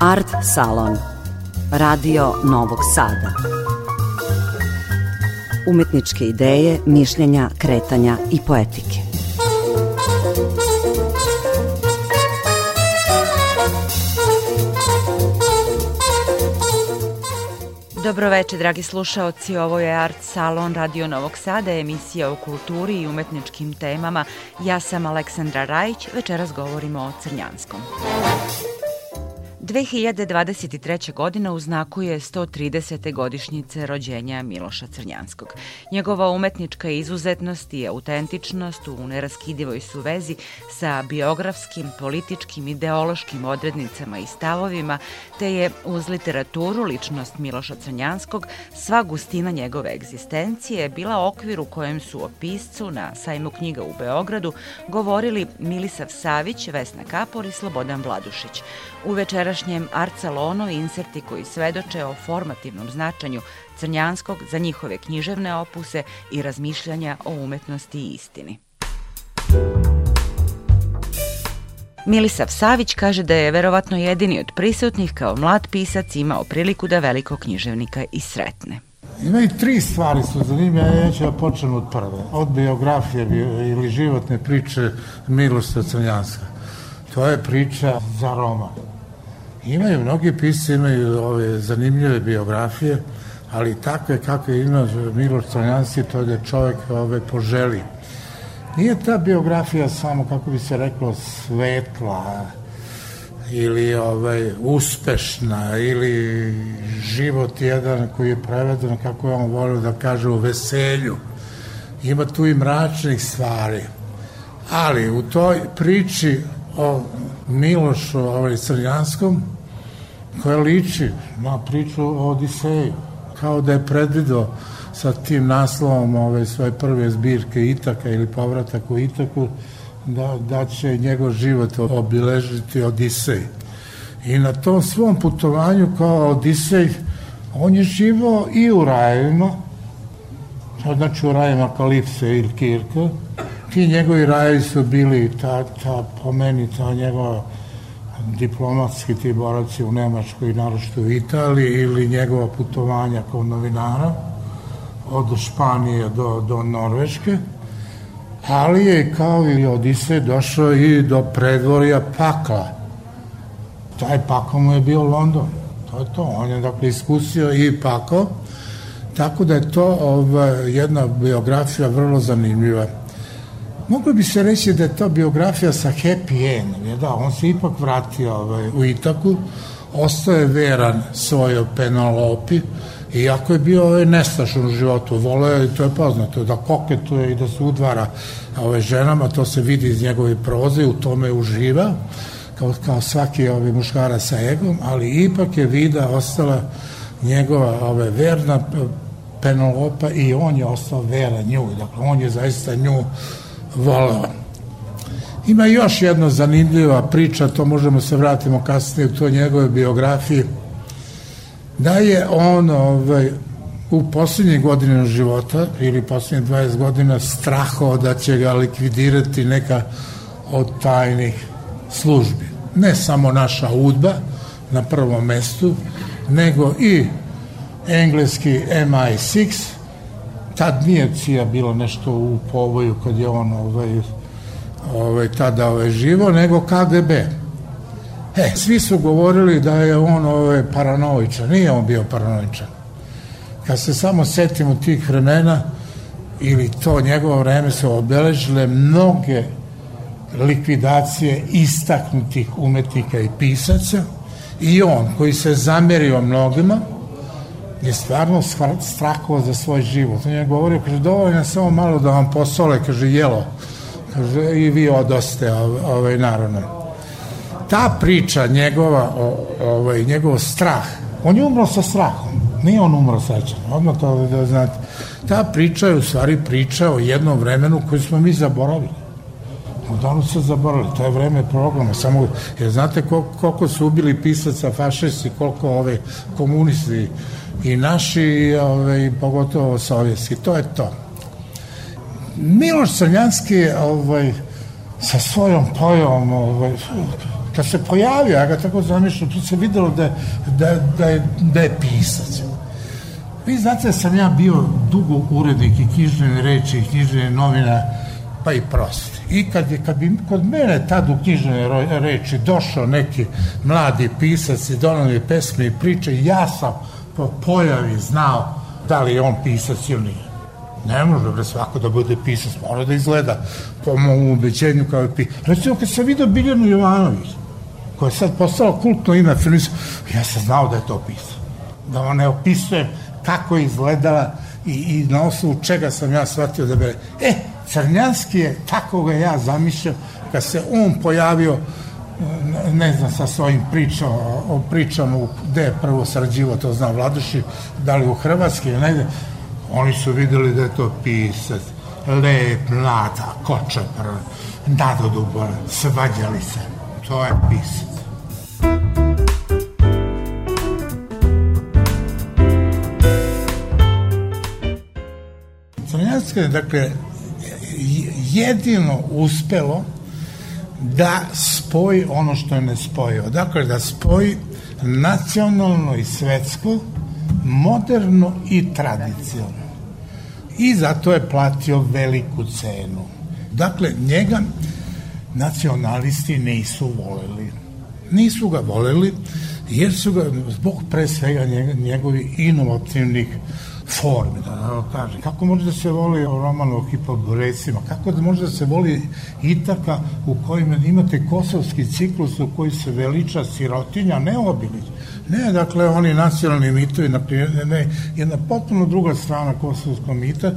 Art Salon. Radio Novog Sada. Umetničke ideje, mišljenja, kretanja i poetike. Dobroveče, dragi slušaoci, ovo je Art Salon Radio Novog Sada, emisija o kulturi i umetničkim temama. Ja sam Aleksandra Rajić, večeras govorimo o Crnjanskom. 2023. godina uznakuje 130. godišnjice rođenja Miloša Crnjanskog. Njegova umetnička izuzetnost i autentičnost u neraskidivoj su vezi sa biografskim, političkim, ideološkim odrednicama i stavovima, te je uz literaturu ličnost Miloša Crnjanskog sva gustina njegove egzistencije bila okvir u kojem su o piscu na sajmu knjiga u Beogradu govorili Milisav Savić, Vesna Kapor i Slobodan Vladušić. U večerašnjem Art Salonu inserti koji svedoče o formativnom značanju Crnjanskog za njihove književne opuse i razmišljanja o umetnosti i istini. Milisav Savić kaže da je verovatno jedini od prisutnih kao mlad pisac imao priliku da veliko književnika i sretne. Ima i tri stvari su zanimljive, ja ću da počnem od prve. Od biografije ili životne priče Miloša Crnjanska. To je priča za roman. Imaju, mnogi pisci imaju ove zanimljive biografije, ali takve kakve ima Miloš Crnjanski, to je čovek ove poželi. Nije ta biografija samo, kako bi se reklo, svetla, ili ovaj, uspešna, ili život jedan koji je preveden, kako je on volio da kaže, u veselju. Ima tu i mračnih stvari. Ali u toj priči o Milošu ovaj, Crnjanskom, koja liči na priču o Odiseju, kao da je predvido sa tim naslovom ove svoje prve zbirke Itaka ili povratak u Itaku, da, da će njegov život obiležiti Odisej. I na tom svom putovanju kao Odisej, on je živao i u rajevima, znači u rajevima Kalipse ili Kirka, ti njegovi rajevi su bili ta, ta po meni, ta njegova diplomatski ti boraci u Nemačkoj i naročito u Italiji ili njegova putovanja kao novinara od Španije do, do Norveške, ali je kao i Odise došao i do predvorja pakla. Taj pakao mu je bio London. To je to. On je dakle iskusio i pakao. Tako da je to ova, jedna biografija vrlo zanimljiva. Moglo bi se reći da je to biografija sa happy endom, da, on se ipak vratio ovaj, u Itaku, ostao je veran svojoj Penelopi, iako je bio ovaj, nestašan u životu, voleo je, to je poznato, da koketuje i da se udvara ovaj, ženama, to se vidi iz njegove proze, u tome uživa, kao, kao svaki ovaj, muškara sa egom, ali ipak je vida ostala njegova ovaj, verna Penelopa i on je ostao veran nju, dakle on je zaista nju voleo. Ima još jedna zanimljiva priča, to možemo se vratimo kasnije u to njegove biografije, da je on ovaj, u poslednje godine života ili poslednje 20 godina strahao da će ga likvidirati neka od tajnih službi. Ne samo naša udba na prvom mestu, nego i engleski MI6, tad nije CIA bilo nešto u povoju kad je on ovaj, ovaj, tada ovaj, živo, nego KGB. E, svi su govorili da je on ovaj, paranoičan, nije on bio paranoičan. Kad se samo setimo tih vremena, ili to njegovo vreme su obeležile mnoge likvidacije istaknutih umetnika i pisaca i on koji se zamerio mnogima, je stvarno strahovao za svoj život. On je govorio, kaže, dovoljno samo malo da vam posole, kaže, jelo. Kaže, i vi odoste, ovaj, naravno. Ta priča njegova, ovaj, njegov strah, on je umro sa strahom, nije on umro srećan, odmah to da znate. Ta priča je u stvari priča o jednom vremenu koju smo mi zaboravili. Odavno se zaboravili, to je vreme programa, samo, jer znate koliko, koliko su ubili pisaca fašisti, koliko ove komunisti i naši, ovaj, pogotovo sovjetski. To je to. Miloš Crnjanski ovaj, sa svojom pojom ovaj, kad se pojavio, ja ga tako zamišljam, tu se videlo da, da, da, je, da je pisac. Vi znate da sam ja bio dugo urednik i knjižne reči i knjižne novina, pa i prosti. I kad, je, kad bi kod mene tad u knjižne reči došao neki mladi pisac i donao mi pesme i priče, ja sam po pojavi znao da li je on pisac ili nije. Ne može bre svako da bude pisac, mora da izgleda po mom ubeđenju kao je pisac. Recimo kad sam vidio Biljanu Jovanović, koja je sad postala kultno ime filmisa, ja sam znao da je to pisac. Da on ne opisujem kako je izgledala i, i na osnovu čega sam ja shvatio da bi... E, Crnjanski je, tako ga ja zamišljam, kad se on pojavio ne znam sa svojim pričom, o pričama gde je prvo sarađivo, to zna Vladuši, da li u Hrvatskoj ili negde, oni su videli da je to pisac, lep, mlada, kočapar, nadodubar, svađali se. To je pisac. Crnjanska je, dakle, jedino uspelo da spoji ono što je ne spojio. Dakle, da spoji nacionalno i svetsko, moderno i tradicionalno. I zato je platio veliku cenu. Dakle, njega nacionalisti nisu voleli. Nisu ga voleli jer su ga zbog pre svega njegovi inovativnih forme, da, da kažem. Kako može da se voli roman o hipoborecima? Kako da može da se voli Itaka u kojima imate kosovski ciklus u koji se veliča sirotinja, ne obilić. Ne, dakle, oni nacionalni mitovi, na primjer, ne, jedna potpuno druga strana kosovskog mita,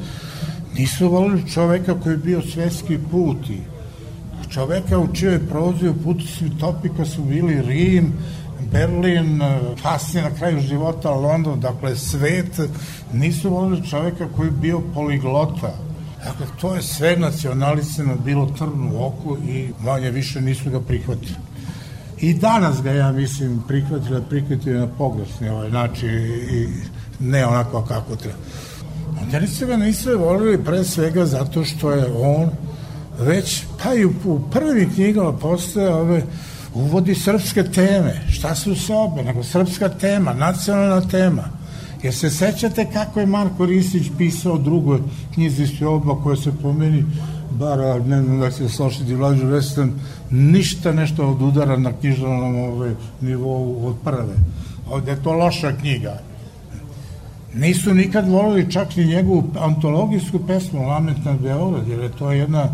nisu volili čoveka koji je bio svetski put i čoveka u čijoj prozi u putu topika su bili Rim, Berlin, kasnije na kraju života London, dakle svet, nisu volili čoveka koji je bio poliglota. Dakle, to je sve nacionalistima bilo trn u oku i manje više nisu ga prihvatili. I danas ga, ja mislim, prihvatili, prihvatili na pogrešni ovaj način i ne onako kako treba. Modernice ga nisu volili pre svega zato što je on već, pa i u, u prvim knjigama postoje ove uvodi srpske teme. Šta su sobe? Nego srpska tema, nacionalna tema. Jer se sećate kako je Marko Risić pisao drugoj knjizi Sjoba koja se pomeni bar, ne znam da se složiti Vlađu Vestan, ništa nešto od udara na knjižanom ovaj, nivou od prve. Ovde je to loša knjiga. Nisu nikad volili čak ni njegovu antologijsku pesmu Lament na Beograd, jer je to jedna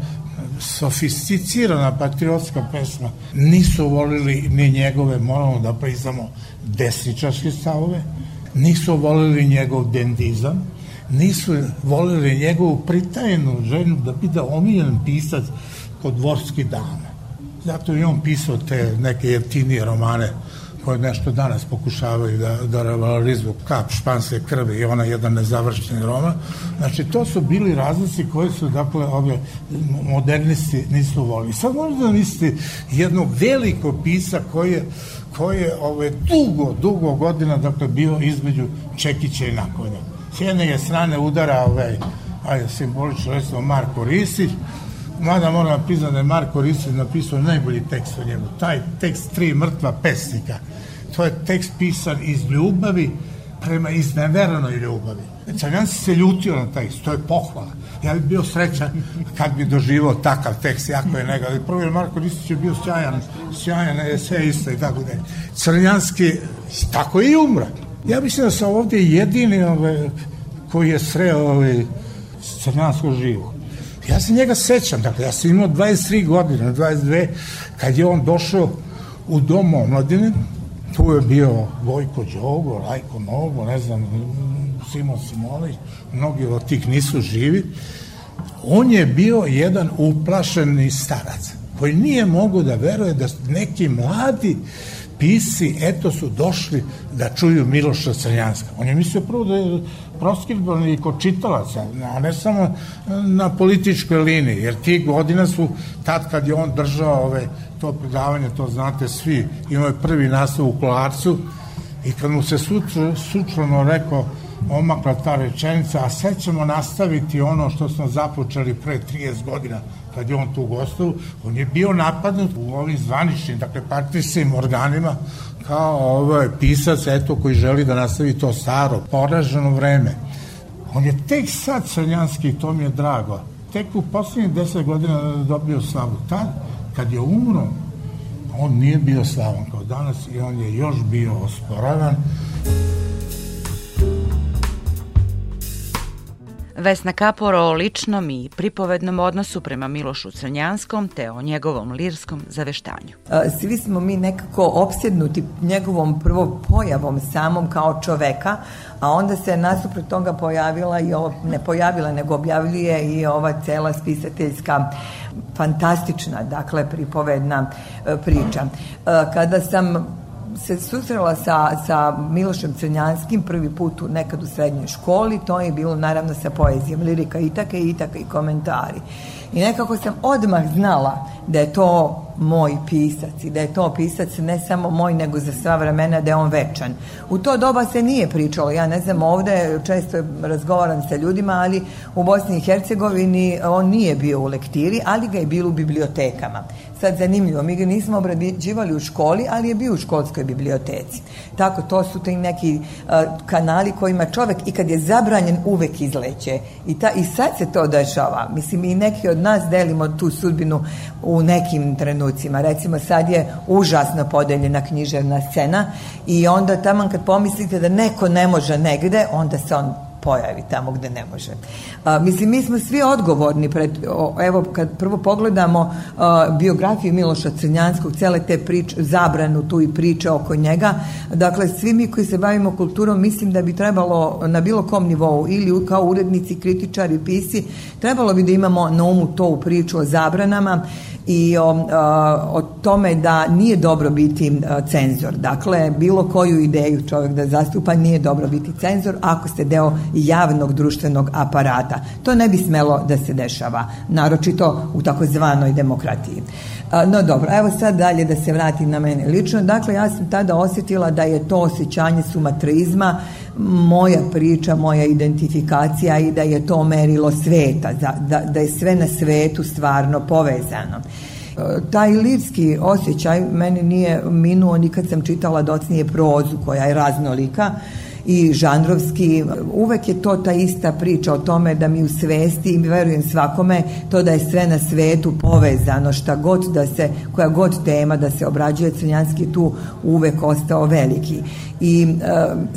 sofisticirana patriotska pesma. Nisu volili ni njegove, moramo da priznamo, desničarske stavove, nisu volili njegov dendizam, nisu volili njegovu pritajenu želju da bude omiljen pisac kod dvorski dama. Zato je on pisao te neke jeftinije romane koje nešto danas pokušavaju da, da revalorizuju kap španske krvi i ona jedan nezavršeni roman. Znači, to su bili razlici koji su, dakle, ove modernisti nisu volili. Sad možete da mislite jednog veliko pisa koji je, koji je ove, dugo, dugo godina, dakle, bio između Čekića i Nakonja. S jedne je strane udara, ovaj, ajde, simbolično, recimo, Marko Risić, Mada moram priznati da je Marko Risić napisao najbolji tekst o njemu. Taj tekst Tri mrtva pesnika to je tekst pisan iz ljubavi prema izneveranoj ljubavi. Crnjanci se ljutio na tekst, to je pohvala. Ja bih bio srećan kad bi doživao takav tekst, jako je negativ. Prvo je Marko Ristić je bio sjajan, sjajan esejista i tako dalje. Crnjanski, tako i umra. Ja mislim da sam ovde jedini ove, koji je sreo ove, crnjansko živo. Ja se njega sećam, dakle, ja sam imao 23 godine, 22, kad je on došao u dom omladine, tu je bio Vojko Đogo, Rajko Nogo, ne znam, Simon Simović, mnogi od tih nisu živi. On je bio jedan uplašeni starac koji nije mogu da veruje da neki mladi pisci, eto su došli da čuju Miloša Crnjanska. On je mislio prvo da je proskriban i kod čitalaca, a ne samo na političkoj liniji, jer ti godina su, tad kad je on držao ove, to predavanje, to znate svi, imao je prvi nastav u Kolarcu i kad mu se sučrano rekao omakla ta rečenica, a sve ćemo nastaviti ono što smo započeli pre 30 godina kad je on tu gostao, on je bio napadnut u ovim zvaničnim, dakle partijskim organima kao ovaj pisac eto koji želi da nastavi to staro, poraženo vreme. On je tek sad crnjanski, to mi je drago, tek u poslednjih deset godina dobio slavu. Tad, kad je umro, on nije bio slavan kao danas i on je još bio osporavan. Vesna Kaporo o ličnom i pripovednom odnosu prema Milošu Crnjanskom te o njegovom lirskom zaveštanju. Svi smo mi nekako opsjednuti njegovom prvo pojavom samom kao čoveka, a onda se nasuprot toga pojavila i ovo, ne pojavila, nego objavljuje i ova cela spisateljska fantastična, dakle, pripovedna e, priča. E, kada sam se susrela sa, sa Milošem Crnjanskim prvi put u, nekad u srednjoj školi, to je bilo naravno sa poezijom, lirika Itaka i Itaka i komentari. I nekako sam odmah znala da je to moj pisac i da je to pisac ne samo moj nego za sva vremena da je on večan. U to doba se nije pričalo, ja ne znam ovde često razgovaram sa ljudima, ali u Bosni i Hercegovini on nije bio u lektiri, ali ga je bilo u bibliotekama. Sad zanimljivo, mi ga nismo obrađivali u školi, ali je bio u školskoj biblioteci. Tako, to su ti neki uh, kanali kojima čovek i kad je zabranjen uvek izleće. I, ta, I sad se to dešava. Mislim, i neki od nas delimo tu sudbinu u nekim trenucima. Recimo, sad je užasno podeljena književna scena i onda tamo kad pomislite da neko ne može negde, onda se on pojavi tamo gde ne može. A, mislim, mi smo svi odgovorni pred, o, evo, kad prvo pogledamo a, biografiju Miloša Crnjanskog, cele te priče, zabranu tu i priče oko njega, dakle, svi mi koji se bavimo kulturom, mislim da bi trebalo na bilo kom nivou, ili kao urednici, kritičari, pisi, trebalo bi da imamo na umu to u priču o zabranama i o, o tome da nije dobro biti cenzor. Dakle, bilo koju ideju čovjek da zastupa nije dobro biti cenzor ako ste deo javnog društvenog aparata. To ne bi smelo da se dešava, naročito u takozvanoj demokratiji. No dobro, evo sad dalje da se vratim na mene lično. Dakle, ja sam tada osjetila da je to osjećanje sumatrizma moja priča, moja identifikacija i da je to merilo sveta, da, da, da je sve na svetu stvarno povezano. E, taj lirski osjećaj meni nije minuo ni kad sam čitala docnije prozu koja je raznolika, i žanrovski. Uvek je to ta ista priča o tome da mi u svesti i verujem svakome to da je sve na svetu povezano, šta god da se, koja god tema da se obrađuje Crnjanski tu uvek ostao veliki. I e,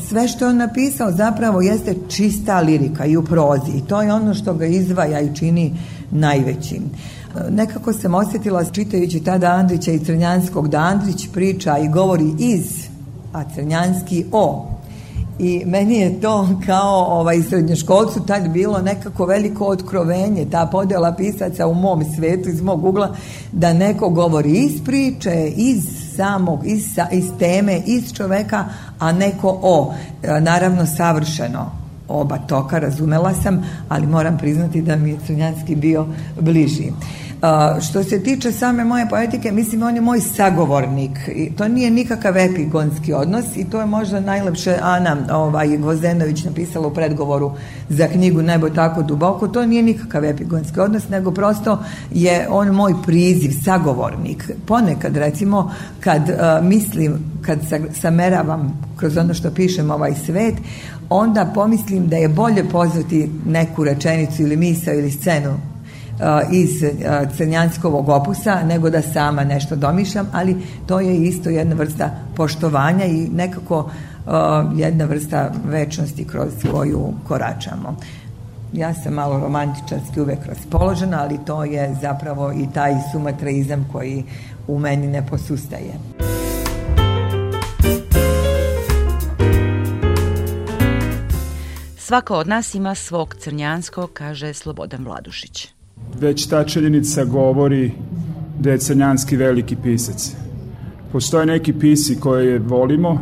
sve što je on napisao zapravo jeste čista lirika i u prozi i to je ono što ga izvaja i čini najvećim. E, nekako sam osjetila čitajući tada Andrića i Crnjanskog da Andrić priča i govori iz, a Crnjanski o i meni je to kao ovaj srednjoškolcu tad bilo nekako veliko otkrovenje, ta podela pisaca u mom svetu, iz mog ugla, da neko govori iz priče, iz samog, iz, iz teme, iz čoveka, a neko o. E, naravno, savršeno oba toka, razumela sam, ali moram priznati da mi je Crnjanski bio bliži. Što se tiče same moje poetike, mislim on je moj sagovornik i to nije nikakav epigonski odnos i to je možda najlepše Ana ovaj, Gvozdenović napisala u predgovoru za knjigu Nebo tako duboko, to nije nikakav epigonski odnos, nego prosto je on moj priziv, sagovornik. Ponekad recimo kad uh, mislim, kad sameravam kroz ono što pišem ovaj svet, onda pomislim da je bolje pozvati neku rečenicu ili misao ili scenu iz crnjanskovog opusa nego da sama nešto domišljam, ali to je isto jedna vrsta poštovanja i nekako jedna vrsta večnosti kroz koju koračamo. Ja sam malo romantičarski uvek raspoložena, ali to je zapravo i taj sumatreizam koji u meni ne posustaje. Svako od nas ima svog crnjanskog, kaže Slobodan Vladušić već ta čeljenica govori da je Crnjanski veliki pisac. Postoje neki pisi koje volimo,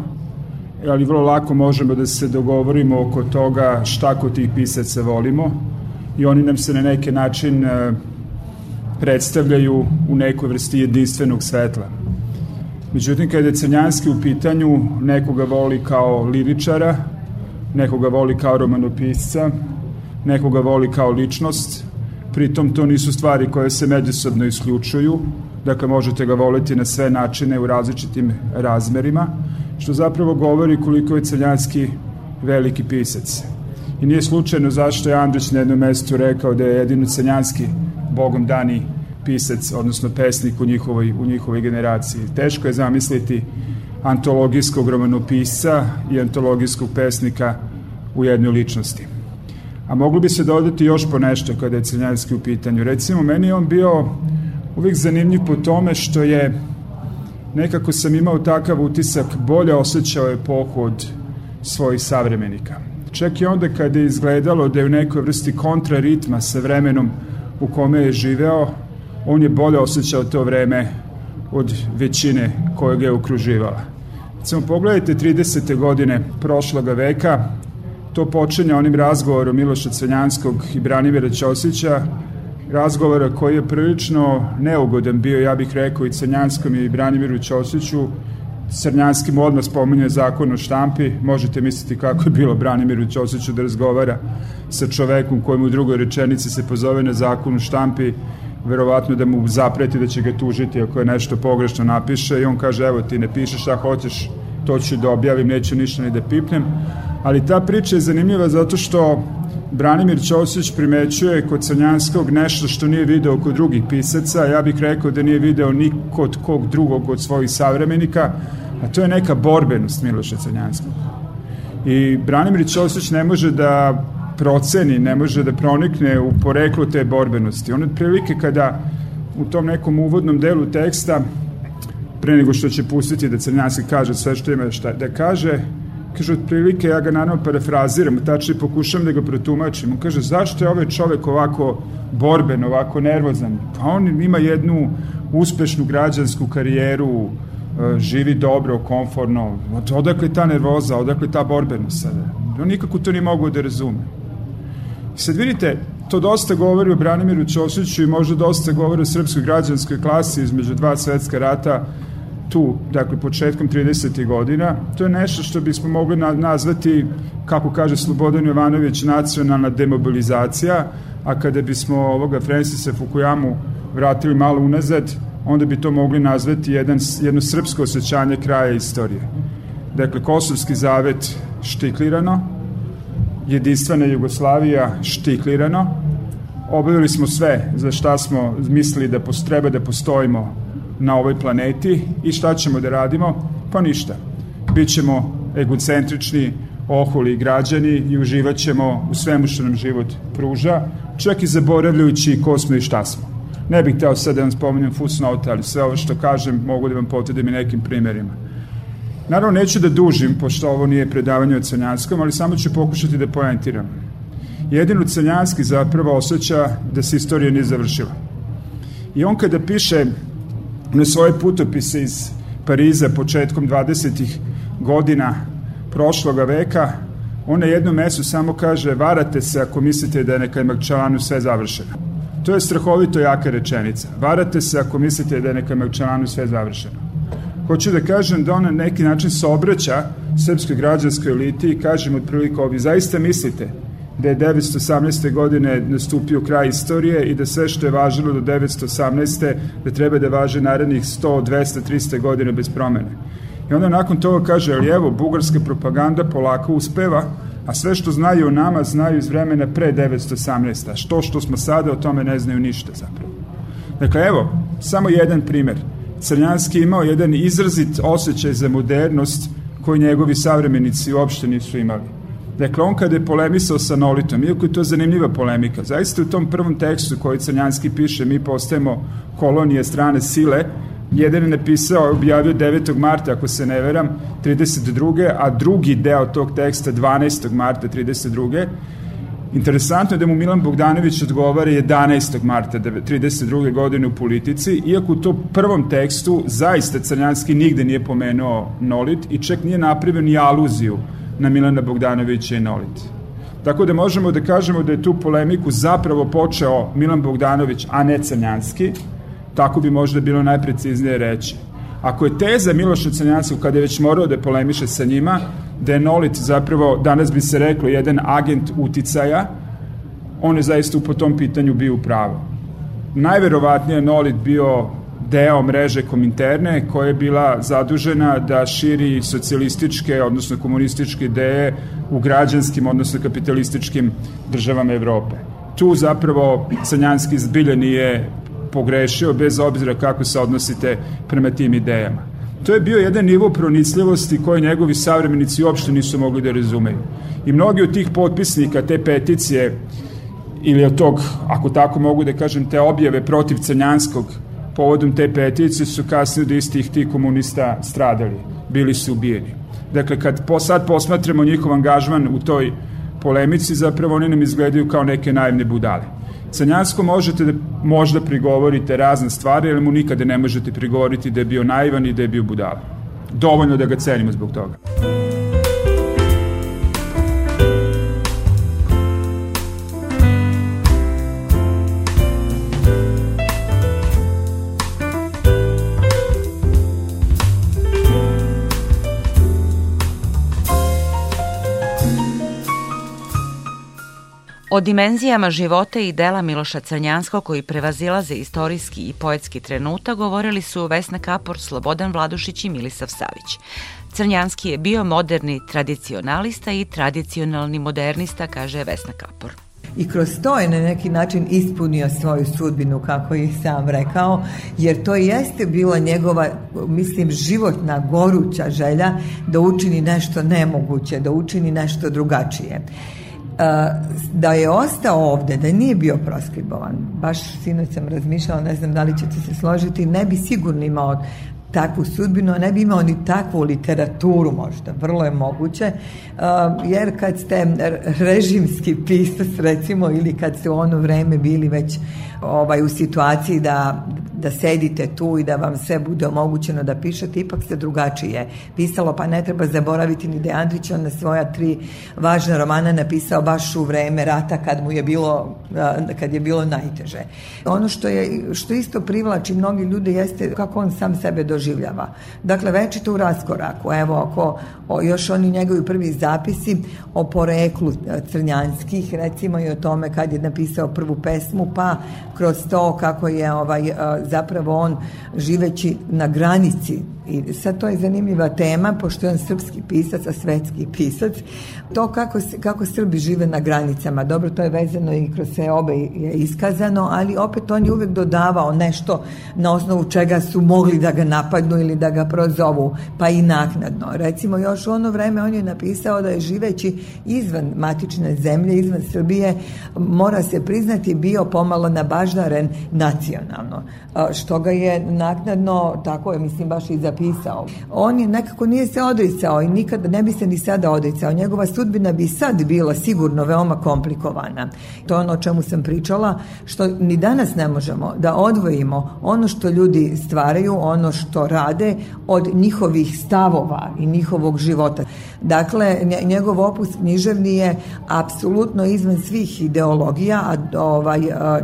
ali vrlo lako možemo da se dogovorimo oko toga šta kod tih pisaca volimo i oni nam se na neki način e, predstavljaju u nekoj vrsti jedinstvenog svetla. Međutim, kada je Crnjanski u pitanju, nekoga voli kao liričara, nekoga voli kao romanopisca, nekoga voli kao ličnost, pritom to nisu stvari koje se međusobno isključuju, dakle možete ga voliti na sve načine u različitim razmerima, što zapravo govori koliko je Crnjanski veliki pisac. I nije slučajno zašto je Andrić na jednom mestu rekao da je jedino Crnjanski bogom dani pisac, odnosno pesnik u njihovoj, u njihovoj generaciji. Teško je zamisliti antologijskog romanopisca i antologijskog pesnika u jednoj ličnosti. A moglo bi se dodati još po nešto kada je Crnjanski u pitanju. Recimo, meni je on bio uvijek zanimljiv po tome što je nekako sam imao takav utisak, bolje osjećao epohu od svojih savremenika. Čak i onda kada je izgledalo da je u nekoj vrsti kontraritma sa vremenom u kome je živeo, on je bolje osjećao to vreme od većine koja ga je okruživala. Samo pogledajte 30. godine prošloga veka, to počinje onim razgovorom Miloša Cvenjanskog i Branimira Ćosića, razgovora koji je prilično neugodan bio, ja bih rekao, i Crnjanskom i Branimiru Ćosiću. Crnjanski mu odmah spominje zakon o štampi. Možete misliti kako je bilo Branimiru Ćosiću da razgovara sa čovekom kojemu u drugoj rečenici se pozove na zakon o štampi verovatno da mu zapreti da će ga tužiti ako je nešto pogrešno napiše i on kaže evo ti ne pišeš šta hoćeš, to ću da objavim, neću ništa ni da pipnem. Ali ta priča je zanimljiva zato što Branimir Ćosić primećuje kod Crnjanskog nešto što nije video kod drugih pisaca, ja bih rekao da nije video ni kod kog drugog od svojih savremenika, a to je neka borbenost Miloša Crnjanskog. I Branimir Ćosić ne može da proceni, ne može da pronikne u poreklo te borbenosti. On otprilike kada u tom nekom uvodnom delu teksta, pre nego što će pustiti da Crnjanski kaže sve što ima šta da kaže, kaže otprilike, ja ga naravno parafraziram, tačno pokušam da ga protumačim. On kaže, zašto je ovaj čovek ovako borben, ovako nervozan? Pa on ima jednu uspešnu građansku karijeru, e, živi dobro, konforno. Odakle ta nervoza, odakle ta borbenost sada? On nikako to nije mogu da razume. Sad vidite, to dosta govori o Branimiru Ćosiću i možda dosta govori o srpskoj građanskoj klasi između dva svetska rata tu, dakle, početkom 30. godina. To je nešto što bismo mogli nazvati, kako kaže Slobodan Jovanović, nacionalna demobilizacija, a kada bismo ovoga Francisa Fukuyamu vratili malo unazad, onda bi to mogli nazvati jedan, jedno srpsko osjećanje kraja istorije. Dakle, Kosovski zavet štiklirano, jedinstvena Jugoslavija štiklirano. Obavili smo sve za šta smo mislili da treba da postojimo na ovoj planeti i šta ćemo da radimo? Pa ništa. Bićemo egocentrični, ohuli građani i uživat ćemo u svemu što nam život pruža, čak i zaboravljajući ko smo i šta smo. Ne bih teo sad da vam spominjem fusnote, ali sve ovo što kažem mogu da vam potredim i nekim primerima. Naravno, neću da dužim, pošto ovo nije predavanje o Crnjanskom, ali samo ću pokušati da poentiram. Jedino Crnjanski zapravo osjeća da se istorija nije završila. I on kada piše na svoje putopise iz Pariza početkom 20. godina prošloga veka, on na jednom mesu samo kaže varate se ako mislite da je neka Makčalanu sve završeno. To je strahovito jaka rečenica. Varate se ako mislite da je neka Makčalanu sve završeno. Hoću da kažem da on na neki način se obraća srpskoj građanskoj eliti i kažem otprilike ovi, zaista mislite da je 918. godine nastupio kraj istorije i da sve što je važilo do 918. da treba da važe narednih 100, 200, 300 godina bez promene. I onda nakon toga kaže, ali evo, bugarska propaganda polako uspeva, a sve što znaju o nama znaju iz vremena pre 918. A što što smo sada, o tome ne znaju ništa zapravo. Dakle, evo, samo jedan primer. Crnjanski imao jedan izrazit osjećaj za modernost koji njegovi savremenici uopšte nisu imali. Dakle, on kada je polemisao sa Nolitom, iako je to zanimljiva polemika, zaista u tom prvom tekstu koji Crnjanski piše, mi postajemo kolonije strane sile, jedan je napisao, objavio 9. marta, ako se ne veram, 32. a drugi deo tog teksta 12. marta 32. Interesantno je da mu Milan Bogdanović odgovara 11. marta 32. godine u politici, iako u to prvom tekstu zaista Crnjanski nigde nije pomenuo Nolit i čak nije napravio ni aluziju na Milana Bogdanovića i Nolit. Tako da možemo da kažemo da je tu polemiku zapravo počeo Milan Bogdanović, a ne Crnjanski, tako bi možda bilo najpreciznije reći. Ako je teza Miloša Crnjanskog, kada je već morao da polemiše sa njima, da je Nolit zapravo, danas bi se reklo, jedan agent uticaja, on je zaista po tom pitanju bio u pravu. Najverovatnije je Nolit bio deo mreže Kominterne koja je bila zadužena da širi socijalističke, odnosno komunističke ideje u građanskim, odnosno kapitalističkim državama Evrope. Tu zapravo Sanjanski zbilje nije pogrešio bez obzira kako se odnosite prema tim idejama. To je bio jedan nivo pronicljivosti koje njegovi savremenici uopšte nisu mogli da razumeju. I mnogi od tih potpisnika te peticije ili od tog, ako tako mogu da kažem, te objave protiv Crnjanskog povodom te peticije su kasnije od istih tih komunista stradali, bili su ubijeni. Dakle, kad po, sad posmatramo njihov angažman u toj polemici, zapravo oni nam izgledaju kao neke naivne budale. Crnjansko možete da možda prigovorite razne stvari, ali mu nikada ne možete prigovoriti da je bio naivan i da je bio budala. Dovoljno da ga cenimo zbog toga. Dimenzijama života i dela Miloša Crnjanskog koji prevazilaze istorijski i poetski trenutak govorili su Vesna Kapor, Slobodan Vladušić i Milisav Savić. Crnjanski je bio moderni tradicionalista i tradicionalni modernista, kaže Vesna Kapor. I kroz to je na neki način ispunio svoju sudbinu, kako je sam rekao, jer to jeste bila njegova, mislim, životna, goruća želja da učini nešto nemoguće, da učini nešto drugačije da je ostao ovde, da nije bio proskribovan, baš sinoć sam razmišljala, ne znam da li ćete se složiti, ne bi sigurno imao takvu sudbinu, ne bi imao ni takvu literaturu možda, vrlo je moguće, jer kad ste režimski pisac recimo ili kad ste u ono vreme bili već ovaj, u situaciji da, da sedite tu i da vam sve bude omogućeno da pišete, ipak se drugačije pisalo, pa ne treba zaboraviti ni da je Andrić on na svoja tri važna romana napisao baš u vreme rata kad mu je bilo, kad je bilo najteže. Ono što je, što isto privlači mnogi ljude jeste kako on sam sebe doživljava. Dakle, večito u raskoraku, evo, ako o, još oni njegovi prvi zapisi o poreklu crnjanskih, recimo i o tome kad je napisao prvu pesmu, pa kroz to kako je ovaj, zapravo on živeći na granici I sad to je zanimljiva tema, pošto je on srpski pisac, a svetski pisac. To kako, kako Srbi žive na granicama, dobro, to je vezano i kroz sve obe je iskazano, ali opet on je uvek dodavao nešto na osnovu čega su mogli da ga napadnu ili da ga prozovu, pa i naknadno. Recimo, još u ono vreme on je napisao da je živeći izvan matične zemlje, izvan Srbije, mora se priznati, bio pomalo nabaždaren nacionalno, što ga je naknadno, tako je, mislim, baš i za napisao. On je nekako nije se odricao i nikada ne bi se ni sada odricao. Njegova sudbina bi sad bila sigurno veoma komplikovana. To je ono o čemu sam pričala, što ni danas ne možemo da odvojimo ono što ljudi stvaraju, ono što rade od njihovih stavova i njihovog života. Dakle, njegov opus književni je apsolutno izvan svih ideologija, a ovaj,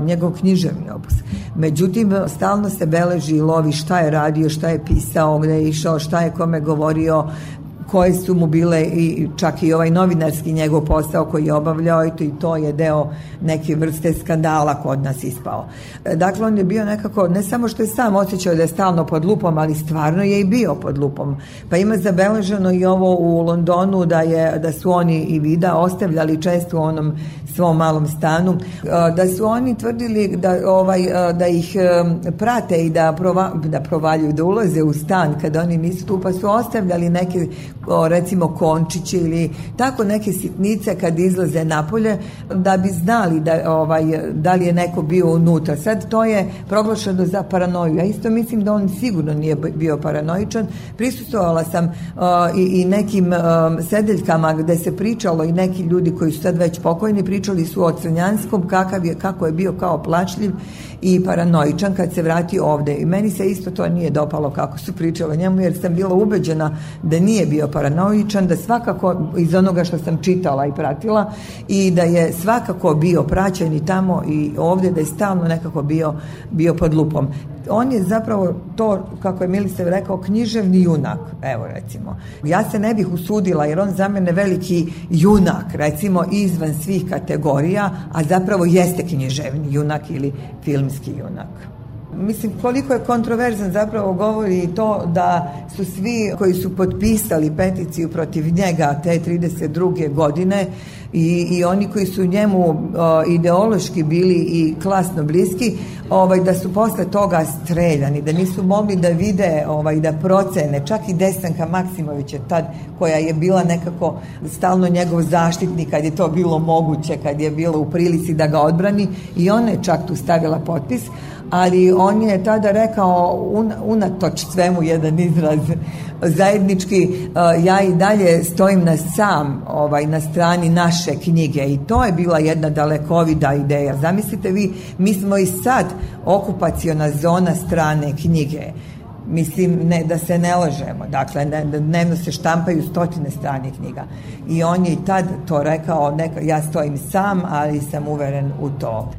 njegov književni opus. Međutim, stalno se beleži i lovi šta je radio, šta je pisao, gde je išao, šta je kome govorio, koje su mu bile i čak i ovaj novinarski njegov posao koji je obavljao i to, i to je deo neke vrste skandala kod nas ispao. Dakle, on je bio nekako, ne samo što je sam osjećao da je stalno pod lupom, ali stvarno je i bio pod lupom. Pa ima zabeleženo i ovo u Londonu da, je, da su oni i vida ostavljali često u onom svom malom stanu, da su oni tvrdili da, ovaj, da ih prate i da, prova, da provaljuju, da ulaze u stan kada oni nisu tu, pa su ostavljali neke recimo končiće ili tako neke sitnice kad izlaze napolje da bi znali da, ovaj, da li je neko bio unutra. Sad to je proglašeno za paranoju. Ja isto mislim da on sigurno nije bio paranoičan. Prisustovala sam uh, i, i nekim uh, sedeljkama gde se pričalo i neki ljudi koji su sad već pokojni pričali su o Crnjanskom kakav je, kako je bio kao plačljiv i paranoičan kad se vratio ovde. I meni se isto to nije dopalo kako su pričali o njemu jer sam bila ubeđena da nije bio paranoičan, da svakako iz onoga što sam čitala i pratila i da je svakako bio praćen i tamo i ovde, da je stalno nekako bio, bio pod lupom on je zapravo to, kako je Milisev rekao, književni junak, evo recimo. Ja se ne bih usudila, jer on za mene veliki junak, recimo izvan svih kategorija, a zapravo jeste književni junak ili filmski junak. Mislim, koliko je kontroverzan zapravo govori to da su svi koji su potpisali peticiju protiv njega te 32. godine i, i oni koji su njemu o, ideološki bili i klasno bliski, ovaj, da su posle toga streljani, da nisu mogli da vide, ovaj, da procene, čak i Desanka Maksimović je tad, koja je bila nekako stalno njegov zaštitnik kad je to bilo moguće, kad je bilo u prilici da ga odbrani i ona je čak tu stavila potpis, ali on je tada rekao un, unatoč svemu jedan izraz zajednički uh, ja i dalje stojim na sam ovaj na strani naše knjige i to je bila jedna dalekovida ideja zamislite vi mi smo i sad okupaciona zona strane knjige Mislim, ne, da se ne lažemo. Dakle, ne, dnevno se štampaju stotine stranih knjiga. I on je i tad to rekao, neka, ja stojim sam, ali sam uveren u to.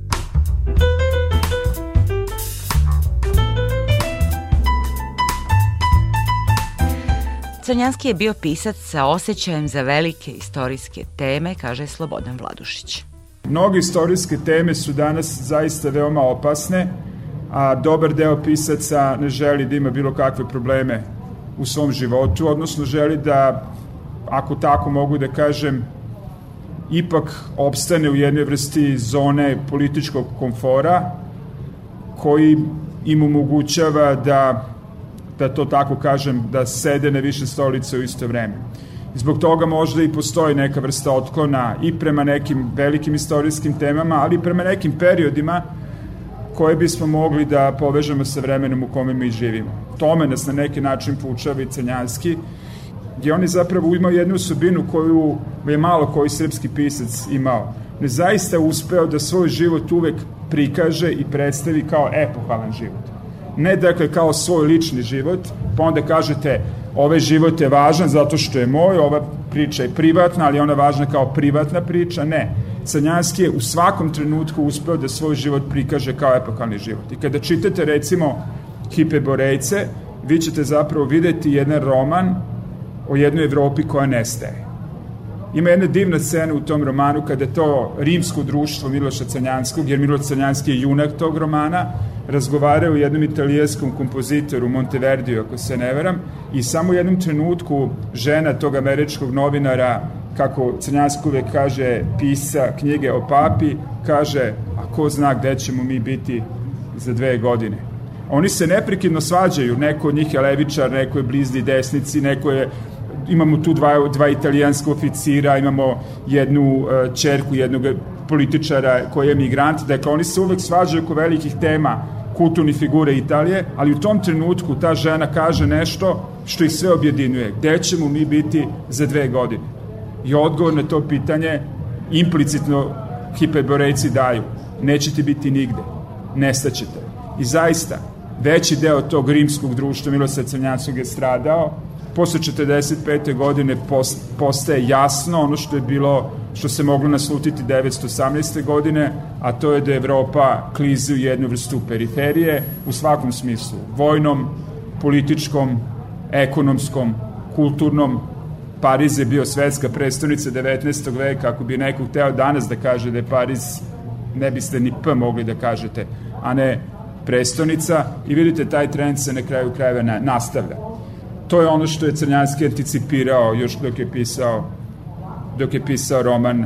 Crnjanski je bio pisac sa osjećajem za velike istorijske teme, kaže Slobodan Vladušić. Mnoge istorijske teme su danas zaista veoma opasne, a dobar deo pisaca ne želi da ima bilo kakve probleme u svom životu, odnosno želi da, ako tako mogu da kažem, ipak opstane u jednoj vrsti zone političkog komfora koji im omogućava da da to tako kažem, da sede na više stolice u isto vreme. Zbog toga možda i postoji neka vrsta otklona i prema nekim velikim istorijskim temama, ali i prema nekim periodima koje bismo mogli da povežemo sa vremenom u kome mi živimo. Tome nas na neki način poučava i Canjanski, gdje on je zapravo imao jednu osobinu koju je malo koji srpski pisac imao. On je zaista uspeo da svoj život uvek prikaže i predstavi kao epohalan život ne dakle kao svoj lični život, pa onda kažete ovaj život je važan zato što je moj, ova priča je privatna, ali ona je važna kao privatna priča, ne. Sanjanski je u svakom trenutku uspeo da svoj život prikaže kao epokalni život. I kada čitate recimo Hipeborejce, vi ćete zapravo videti jedan roman o jednoj Evropi koja nestaje. Ima jedna divna scena u tom romanu kada to rimsko društvo Miloša Canjanskog, jer Miloš Canjanski je junak tog romana, razgovaraju o jednom italijanskom kompozitoru Monteverdiju, ako se ne veram, i samo u jednom trenutku žena tog američkog novinara, kako Crnjansko uvek kaže, pisa knjige o papi, kaže, a ko zna gde ćemo mi biti za dve godine. Oni se neprekidno svađaju, neko od njih je levičar, neko je blizni desnici, neko je imamo tu dva, dva italijanska oficira, imamo jednu čerku jednog političara koji je migrant, dakle oni se uvek svađaju oko velikih tema kulturni figure Italije, ali u tom trenutku ta žena kaže nešto što ih sve objedinjuje. Gde ćemo mi biti za dve godine? I odgovor na to pitanje implicitno hiperborejci daju. Nećete biti nigde. Nestaćete. I zaista, veći deo tog rimskog društva Milosa Crnjanskog je stradao, posle 45. godine postaje jasno ono što je bilo, što se moglo naslutiti 918. godine, a to je da Evropa klizi u jednu vrstu periferije u svakom smislu, vojnom, političkom, ekonomskom, kulturnom, Pariz je bio svetska predstavnica 19. veka, ako bi neko hteo danas da kaže da je Pariz, ne biste ni P mogli da kažete, a ne prestonica i vidite taj trend se na kraju krajeva nastavlja to je ono što je Crnjanski anticipirao još dok je pisao dok je pisao roman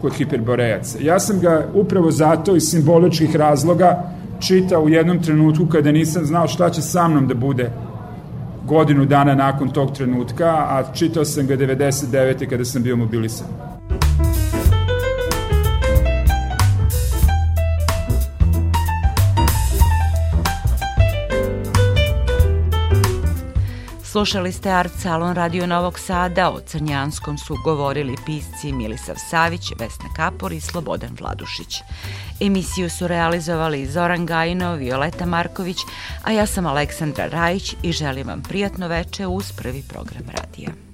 kod hiperborejaca. Ja sam ga upravo zato iz simboličkih razloga čitao u jednom trenutku kada nisam znao šta će sa mnom da bude godinu dana nakon tog trenutka, a čitao sam ga 99. kada sam bio mobilisan. Slušali ste Art Salon Radio Novog Sada, o Crnjanskom su govorili pisci Milisav Savić, Vesna Kapor i Slobodan Vladušić. Emisiju su realizovali Zoran Gajino, Violeta Marković, a ja sam Aleksandra Rajić i želim vam prijatno veče uz prvi program radija.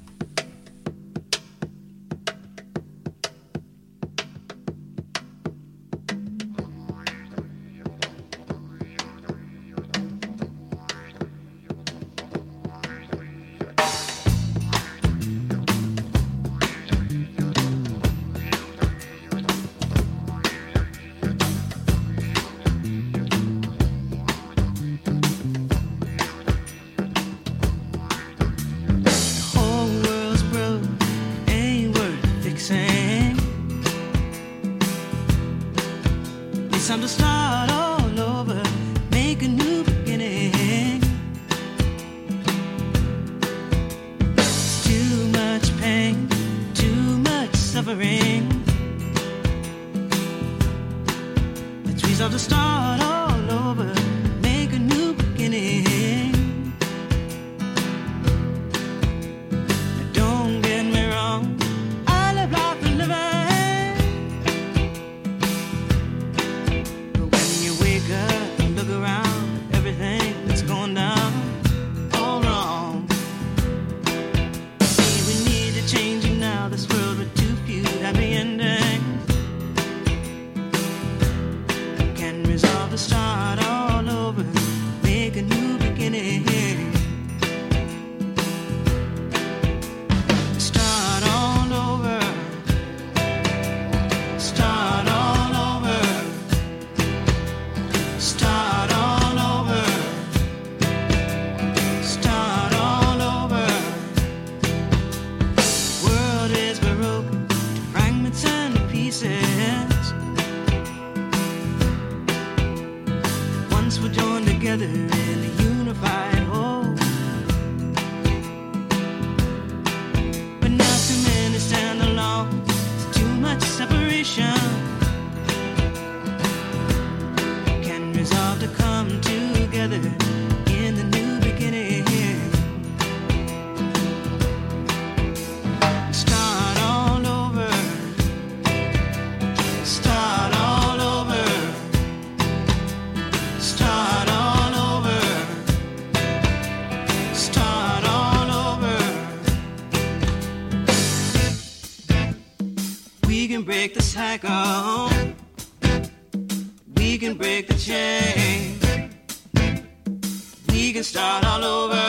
together in the new beginning. Start all over. Start all over. Start all over. Start all over. We can break the cycle. all over.